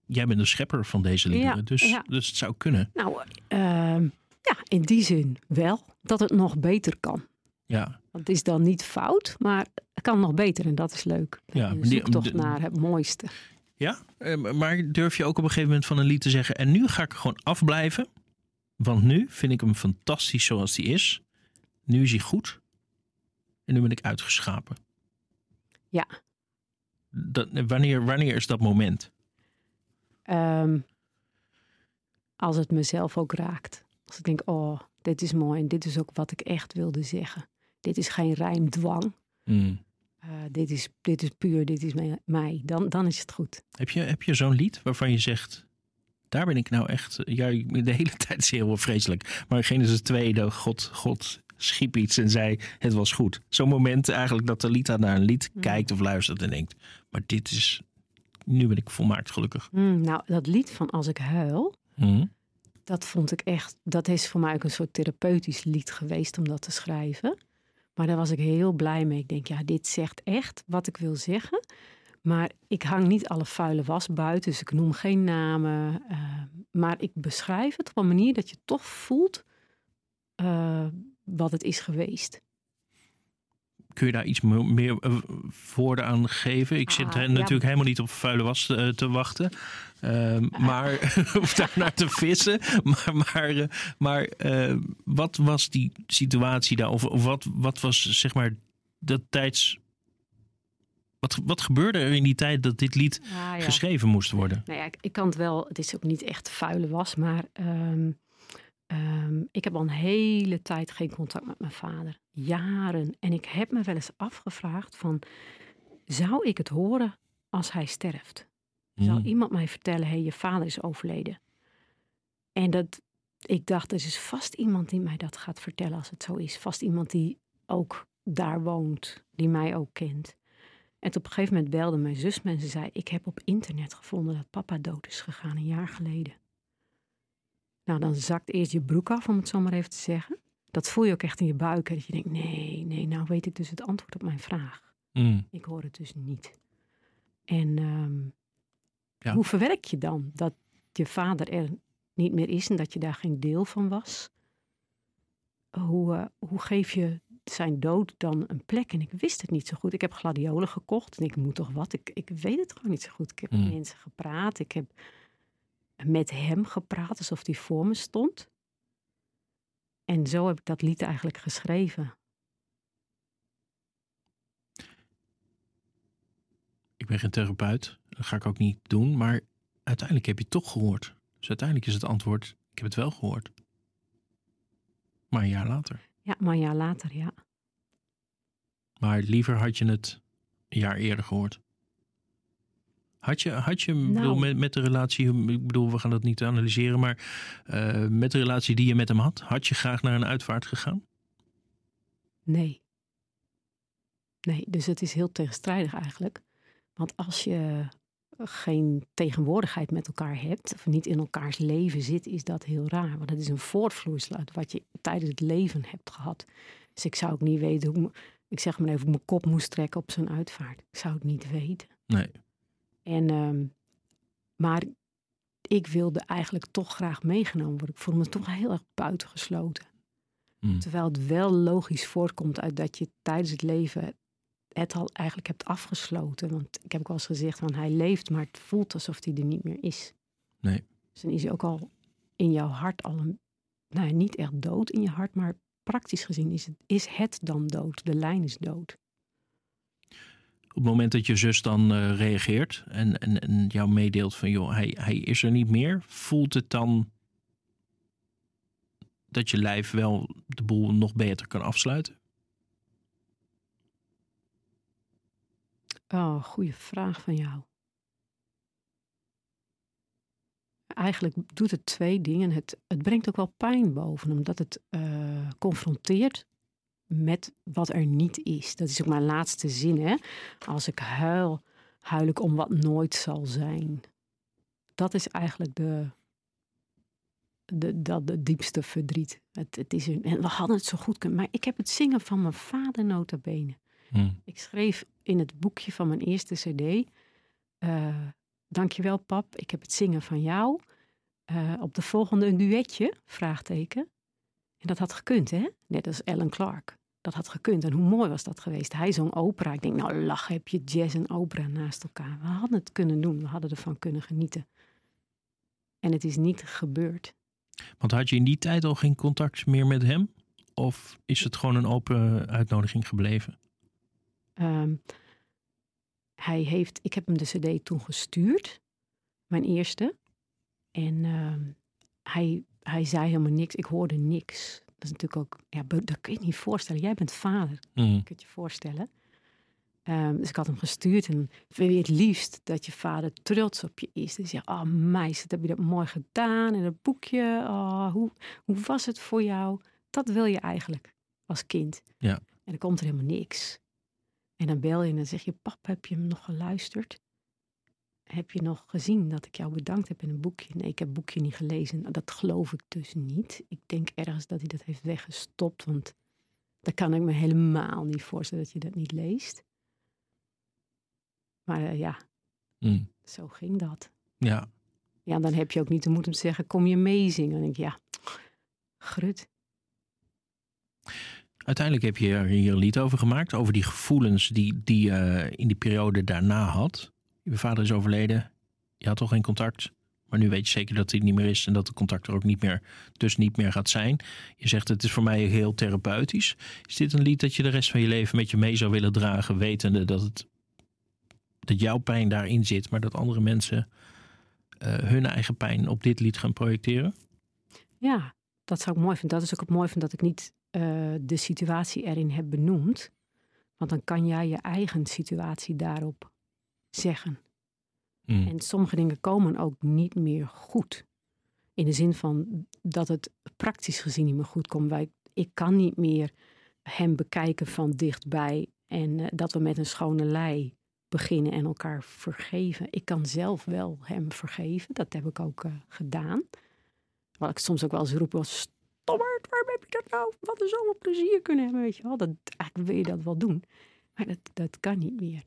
jij bent de schepper van deze liederen, Ja, dus, ja. dus het zou kunnen. Nou, ehm, ja, in die zin wel. Dat het nog beter kan. Ja, Het is dan niet fout, maar het kan nog beter en dat is leuk. Ja, die- zoektocht de- naar het mooiste. Ja, eh, maar durf je ook op een gegeven moment van een lied te zeggen... en nu ga ik er gewoon afblijven, want nu vind ik hem fantastisch zoals hij is. Nu is hij goed en nu ben ik uitgeschapen. Ja. Dat, wanneer, wanneer is dat moment? Ehm, als het mezelf ook raakt. Als ik denk, oh, dit is mooi en dit is ook wat ik echt wilde zeggen. Dit is geen rijmdwang. Hmm. eh, dit, is, dit is puur, dit is mij- mij, dan, dan is het goed. Heb je, heb je zo'n lied waarvan je zegt... Daar ben ik nou echt... Ja, de hele tijd is heel vreselijk. Maar Genesis 2, de God, God schiep iets en zei het was goed. Zo'n moment eigenlijk dat de lied naar een lied Mm. kijkt of luistert en denkt... Maar dit is... Nu ben ik volmaakt gelukkig. Hmm, nou, dat lied van Als ik huil, Hm? dat vond ik echt, dat is voor mij ook een soort therapeutisch lied geweest om dat te schrijven. Maar daar was ik heel blij mee. Ik denk, ja, dit zegt echt wat ik wil zeggen. Maar ik hang niet alle vuile was buiten, dus ik noem geen namen. eh, maar ik beschrijf het op een manier dat je toch voelt eh, wat het is geweest. Kun je daar iets meer eh, woorden aan geven? Ik zit Ah, ja. natuurlijk helemaal niet op vuile was te wachten. Ehm, maar of daar naar te vissen. Maar, maar, maar wat was die situatie daar? Of, of wat, wat was zeg maar dat tijds. Wat, wat gebeurde er in die tijd dat dit lied Ah, ja. geschreven moest worden? Nou ja, ik, ik kan het wel, het is ook niet echt vuile was, maar ehm, ehm, ik heb al een hele tijd geen contact met mijn vader. Jaren. En ik heb me wel eens afgevraagd van, zou ik het horen als hij sterft? Zou Hmm. iemand mij vertellen, hé, hey, je vader is overleden? En dat, ik dacht, er is vast iemand die mij dat gaat vertellen als het zo is. Vast iemand die ook daar woont, die mij ook kent. En op een gegeven moment belde mijn zus me en ze zei... ik heb op internet gevonden dat papa dood is gegaan een jaar geleden. Nou, dan zakt eerst je broek af, om het zo maar even te zeggen. Dat voel je ook echt in je buik. hè, Dat je denkt, nee, nee, nou weet ik dus het antwoord op mijn vraag. Hmm. Ik hoor het dus niet. En ehm, Ja. hoe verwerk je dan dat je vader er niet meer is... en dat je daar geen deel van was? Hoe, eh, hoe geef je zijn dood dan een plek? En ik wist het niet zo goed. Ik heb gladiolen gekocht en ik moet toch wat. Ik, ik weet het gewoon niet zo goed. Ik heb met Mm. mensen gepraat. Ik heb met hem gepraat alsof hij voor me stond. En zo heb ik dat lied eigenlijk geschreven. Ik ben geen therapeut. Dat ga ik ook niet doen. Maar uiteindelijk heb je het toch gehoord. Dus uiteindelijk is het antwoord: ik heb het wel gehoord. Maar een jaar later. Ja, maar een jaar later, ja. Maar liever had je het een jaar eerder gehoord. Had je, had je ik Nou. bedoel, met, met de relatie, ik bedoel, we gaan dat niet analyseren, maar eh, met de relatie die je met hem had, had je graag naar een uitvaart gegaan? Nee. Nee, dus het is heel tegenstrijdig eigenlijk. Want als je geen tegenwoordigheid met elkaar hebt, of niet in elkaars leven zit, is dat heel raar. Want dat is een voortvloeisel uit wat je tijdens het leven hebt gehad. Dus ik zou ook niet weten hoe, ik zeg maar even, hoe ik mijn kop moest trekken op zo'n uitvaart. Ik zou het niet weten. Nee. En, ehm, maar ik wilde eigenlijk toch graag meegenomen worden. Ik voelde me toch heel erg buitengesloten. Hm. Terwijl het wel logisch voortkomt uit dat je tijdens het leven het al eigenlijk hebt afgesloten. Want ik heb ook wel eens gezegd van hij leeft, maar het voelt alsof hij er niet meer is. Nee. Dus dan is hij ook al in jouw hart al een, nou ja, niet echt dood in je hart, maar praktisch gezien is het, is het dan dood. De lijn is dood. Op het moment dat je zus dan eh, reageert en, en, en jou meedeelt van joh, hij, hij is er niet meer, voelt het dan dat je lijf wel de boel nog beter kan afsluiten? Oh, goede vraag van jou. Eigenlijk doet het twee dingen. Het, het brengt ook wel pijn boven, omdat het eh, confronteert met wat er niet is. Dat is ook mijn laatste zin. Hè? Als ik huil, huil ik om wat nooit zal zijn. Dat is eigenlijk de, de, dat, de diepste verdriet. Het, het is een, en we hadden het zo goed kunnen. Maar ik heb het zingen van mijn vader nota bene. Hm. Ik schreef in het boekje van mijn eerste cd... eh dankjewel pap, ik heb het zingen van jou. Eh, op de volgende een duetje, vraagteken. En dat had gekund, hè? Net als Alan Clark. Dat had gekund. En hoe mooi was dat geweest? Hij zong opera. Ik denk, nou lach, heb je jazz en opera naast elkaar. We hadden het kunnen doen. We hadden ervan kunnen genieten. En het is niet gebeurd. Want had je in die tijd al geen contact meer met hem? Of is het gewoon een open uitnodiging gebleven? Ehm, hij heeft, ik heb hem de CD toen gestuurd, mijn eerste. En ehm, hij, hij zei helemaal niks. Ik hoorde niks. Dat is natuurlijk ook, ja, dat kun je je niet voorstellen. Jij bent vader, Hm. je kunt je voorstellen. Ehm, dus ik had hem gestuurd en wil je het liefst dat je vader trots op je is. Dus zegt, oh meisje, wat heb je dat mooi gedaan en dat boekje. Oh, hoe, hoe was het voor jou? Dat wil je eigenlijk als kind. Ja. En dan komt er helemaal niks. En dan bel je en dan zeg je, pap, heb je hem nog geluisterd? Heb je nog gezien dat ik jou bedankt heb in een boekje? Nee, ik heb het boekje niet gelezen. Nou, Dat geloof ik dus niet. Ik denk ergens dat hij dat heeft weggestopt, want dat kan ik me helemaal niet voorstellen dat je dat niet leest. Maar eh, ja, Mm. zo ging dat. Ja. Ja, dan heb je ook niet de moed om te zeggen, kom je meezingen? Dan denk ik, ja, grut. Uiteindelijk heb je er hier een lied over gemaakt. Over die gevoelens die, die je in die periode daarna had. Je vader is overleden. Je had toch geen contact. Maar nu weet je zeker dat hij niet meer is. En dat de contact er ook niet meer, dus niet meer gaat zijn. Je zegt het is voor mij heel therapeutisch. Is dit een lied dat je de rest van je leven met je mee zou willen dragen. Wetende dat, het, dat jouw pijn daarin zit. Maar dat andere mensen eh, hun eigen pijn op dit lied gaan projecteren? Ja, dat zou ik mooi vinden. Dat is ook het mooi van dat ik niet eh, de situatie erin heb benoemd. Want dan kan jij je eigen situatie daarop zeggen. Mm. En sommige dingen komen ook niet meer goed. In de zin van dat het praktisch gezien niet meer goed komt. Wij, ik kan niet meer hem bekijken van dichtbij. En eh, dat we met een schone lei beginnen en elkaar vergeven. Ik kan zelf wel hem vergeven. Dat heb ik ook eh, gedaan. Wat ik soms ook wel eens roep was... Stommerd, waarom heb je dat nou? Wat een zo'n plezier kunnen hebben, weet je wel. Dat, eigenlijk wil je dat wel doen. Maar dat, dat kan niet meer.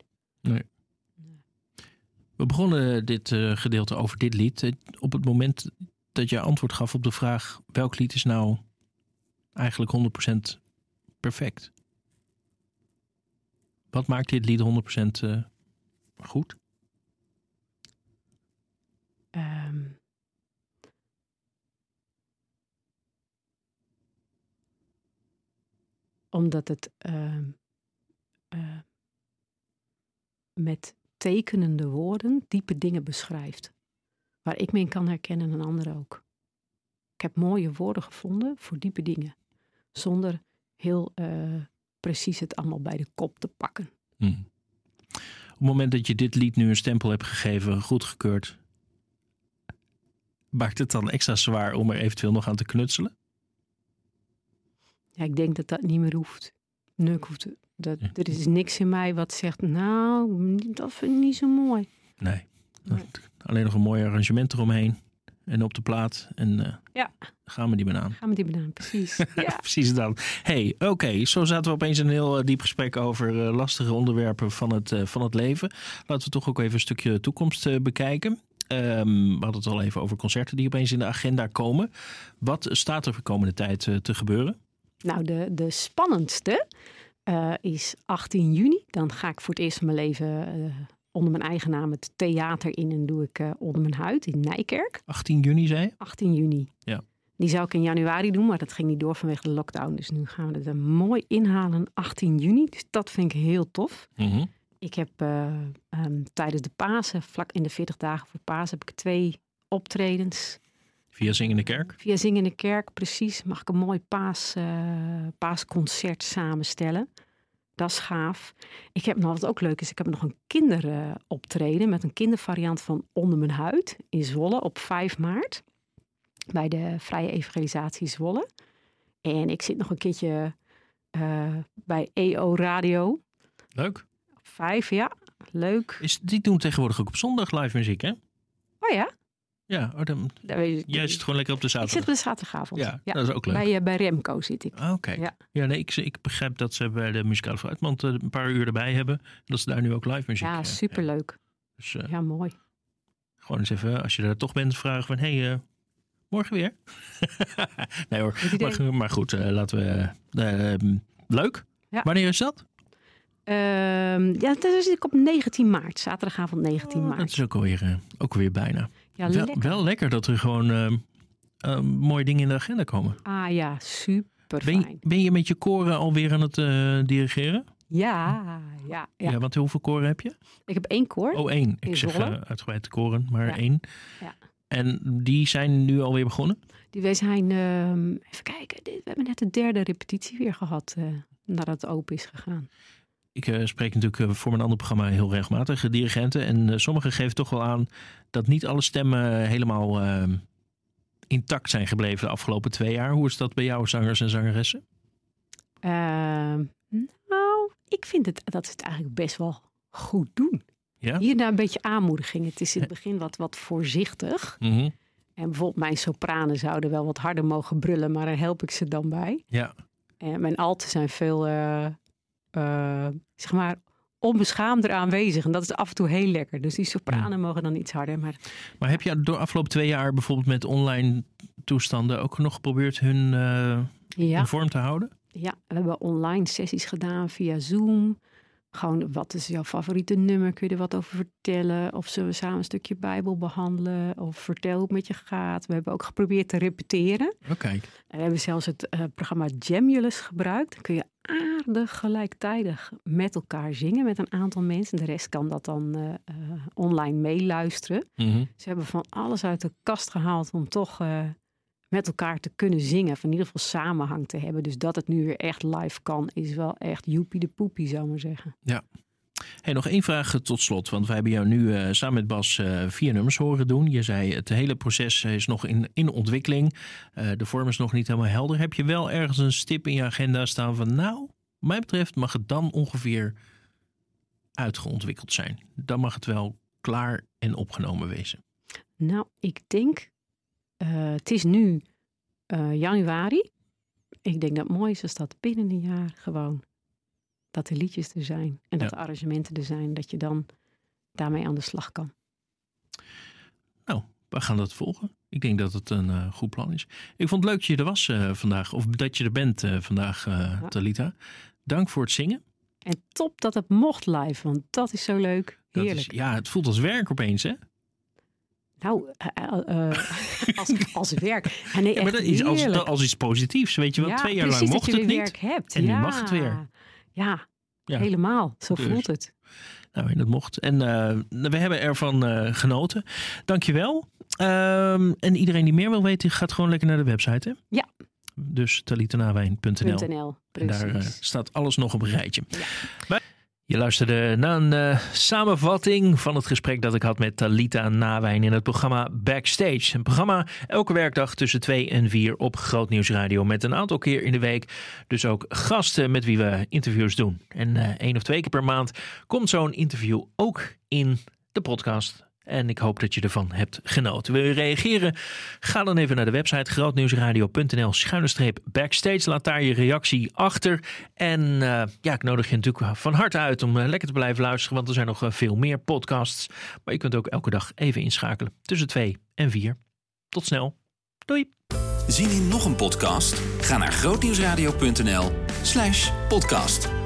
We begonnen dit eh, gedeelte over dit lied. eh, Op het moment dat je antwoord gaf op de vraag: welk lied is nou eigenlijk 100% perfect? Wat maakt dit lied 100% eh, goed? Ehm, omdat het ehm, eh, met tekenende woorden diepe dingen beschrijft. Waar ik me in kan herkennen en een ander ook. Ik heb mooie woorden gevonden voor diepe dingen. Zonder heel eh, precies het allemaal bij de kop te pakken. Hmm. Op het moment dat je dit lied nu een stempel hebt gegeven, goedgekeurd, maakt het dan extra zwaar om er eventueel nog aan te knutselen? Ja, ik denk dat dat niet meer hoeft. Nee, ik hoef te- dat, Ja. Er is niks in mij wat zegt, nou, dat vind ik niet zo mooi. Nee. Nee. Alleen nog een mooi arrangement eromheen en op de plaat. En eh, Ja. gaan we die banaan. Gaan we die banaan, precies. ja. Precies dan. hey, oké, zo zaten we opeens een heel eh, diep gesprek over eh, lastige onderwerpen van het, van het leven. Laten we toch ook even een stukje toekomst bekijken. Ehm, we hadden het al even over concerten die opeens in de agenda komen. Wat staat er de komende tijd te gebeuren? Nou, de, de spannendste eh, is 18 juni. Dan ga ik voor het eerst in mijn leven eh, onder mijn eigen naam het theater in en doe ik eh, onder mijn huid in Nijkerk. 18 juni, zei je? 18 juni. Ja. Die zou ik in januari doen, maar dat ging niet door vanwege de lockdown. Dus nu gaan we het er mooi inhalen 18 juni. Dus dat vind ik heel tof. Mhm. Ik heb eh, ehm, tijdens de Pasen, vlak in de 40 dagen voor Pasen, heb ik twee optredens. Via Zingende Kerk. Via Zingende Kerk, precies, mag ik een mooi paas, eh, paasconcert samenstellen. Dat is gaaf. Ik heb nog wat ook leuk is, ik heb nog een kinderoptreden met een kindervariant van Onder mijn huid in Zwolle op 5 maart. Bij de Vrije Evangelisatie Zwolle. En ik zit nog een keertje eh, bij EO Radio. Leuk. Op 5, ja. Leuk. Is, die doen tegenwoordig ook op zondag live muziek, hè? Oh ja? Ja, oh, dan, Daar jij zit gewoon lekker op de Ik zit op zaterdag. de zaterdagavond. Ja, dat is ook leuk. Bij, eh, bij Remco zit ik. Ah, Oké. Ja. Ja, nee, ik, ik begrijp dat ze bij de muzikale fruitmand eh, een paar uur erbij hebben. En dat ze daar nu ook live muziek Ja, eh, superleuk. Dus Ja, mooi. gewoon eens even, als je er toch bent, vragen van... Hé, hey, morgen weer? nee hoor, maar, maar goed, laten we... eh, ehm, leuk. Ja. Wanneer is dat? Ehm, ja, dat is ik op 19 maart. Zaterdagavond 19 Oh, dat maart. is ook alweer, ook alweer bijna. Ja, wel, lekker. wel lekker dat er gewoon ehm, eh, mooie dingen in de agenda komen. Ah ja, super Ben, je- fijn. ben je met je koren alweer aan het eh, dirigeren? Ja, ja, ja, Ja. want hoeveel koren heb je? Ik heb één koor. Oh, één. Ik zeg eh, uitgebreid koren, maar Ja. één. Ja. En die zijn nu alweer begonnen? Die wij zijn, ehm, even kijken, we hebben net de derde repetitie weer gehad eh, nadat het open is gegaan. Ik eh, spreek natuurlijk eh, voor mijn andere programma heel regelmatig eh, dirigenten. En sommigen geven toch wel aan dat niet alle stemmen helemaal eh, intact zijn gebleven de afgelopen twee jaar. Hoe is dat bij jou, zangers en zangeressen? Ehm, nou, ik vind het, dat ze het eigenlijk best wel goed doen. Ja? Hier en daar een beetje aanmoediging. Het is in het begin wat, wat voorzichtig. Mhm. En bijvoorbeeld mijn sopranen zouden wel wat harder mogen brullen, maar daar help ik ze dan bij. Ja. En mijn alten zijn veel, eh, zeg maar, onbeschaamder aanwezig. En dat is af en toe heel lekker. Dus die sopranen mogen dan iets harder. Maar Maar heb je door de afgelopen twee jaar bijvoorbeeld met online toestanden ook nog geprobeerd hun eh, ja, in vorm te houden? ja, we hebben online sessies gedaan via Zoom. Gewoon, wat is jouw favoriete nummer? Kun je er wat over vertellen? Of zullen we samen een stukje Bijbel behandelen? Of vertel hoe het met je gaat. We hebben ook geprobeerd te repeteren. Oh, kijk. En we hebben zelfs het eh, programma Jamulus gebruikt. Dan kun je aardig gelijktijdig met elkaar zingen met een aantal mensen. De rest kan dat dan eh, eh, online meeluisteren. Mhm. Ze hebben van alles uit de kast gehaald om toch eh, met elkaar te kunnen zingen. Of in ieder geval samenhang te hebben. Dus dat het nu weer echt live kan, is wel echt joepie de poepie, zou ik maar zeggen. Nog één vraag tot slot. Want wij hebben jou nu eh, samen met Bas eh, vier nummers horen doen. Je zei het hele proces is nog in, in ontwikkeling. Eh, de vorm is nog niet helemaal helder. Heb je wel ergens een stip in je agenda staan van nou, wat mij betreft mag het dan ongeveer uitgeontwikkeld zijn. Dan mag het wel klaar en opgenomen wezen. Nou, ik denk, het is nu januari. Ik denk dat het mooi is dat binnen een jaar gewoon, dat de liedjes er zijn. En dat Ja. de arrangementen er zijn. Dat je dan daarmee aan de slag kan. Nou, we gaan dat volgen. Ik denk dat het een eh, goed plan is. Ik vond het leuk dat je er was eh, vandaag. Of dat je er bent eh, vandaag, Ja. Talita. Dank voor het zingen. En top dat het mocht live, want dat is zo leuk. Heerlijk. Is, ja, het voelt als werk opeens, hè? Nou, als, als werk. Ja, nee, Ja, maar dat is als, als iets positiefs. Weet je wel, Ja, twee jaar lang mocht het niet. werk hebt. En nu mag het weer. Ja, Ja. helemaal. Zo Dus. voelt het. Nou, dat mocht. En eh, we hebben ervan eh genoten. Dankjewel. Ehm en iedereen die meer wil weten, gaat gewoon lekker naar de website, hè? Ja. Dus talitenawijn.nl. .nl, En daar eh, staat alles nog op een rijtje. Ja. Je luisterde naar een eh, samenvatting van het gesprek dat ik had met Talita Nawijn in het programma Backstage. Een programma elke werkdag tussen 2 en 4 op Grootnieuws Radio met een aantal keer in de week. Dus ook gasten met wie we interviews doen. En eh één of twee keer per maand komt zo'n interview ook in de podcast. En ik hoop dat je ervan hebt genoten. Wil je reageren? Ga dan even naar de website grootnieuwsradio.nl backstage. Laat daar je reactie achter. En eh, ja, ik nodig je natuurlijk van harte uit om eh, lekker te blijven luisteren. Want er zijn nog eh, veel meer podcasts. Maar je kunt ook elke dag even inschakelen tussen 2 en 4. Tot snel. Doei. Zien in nog een podcast? Ga naar grootnieuwsradio.nl slash podcast.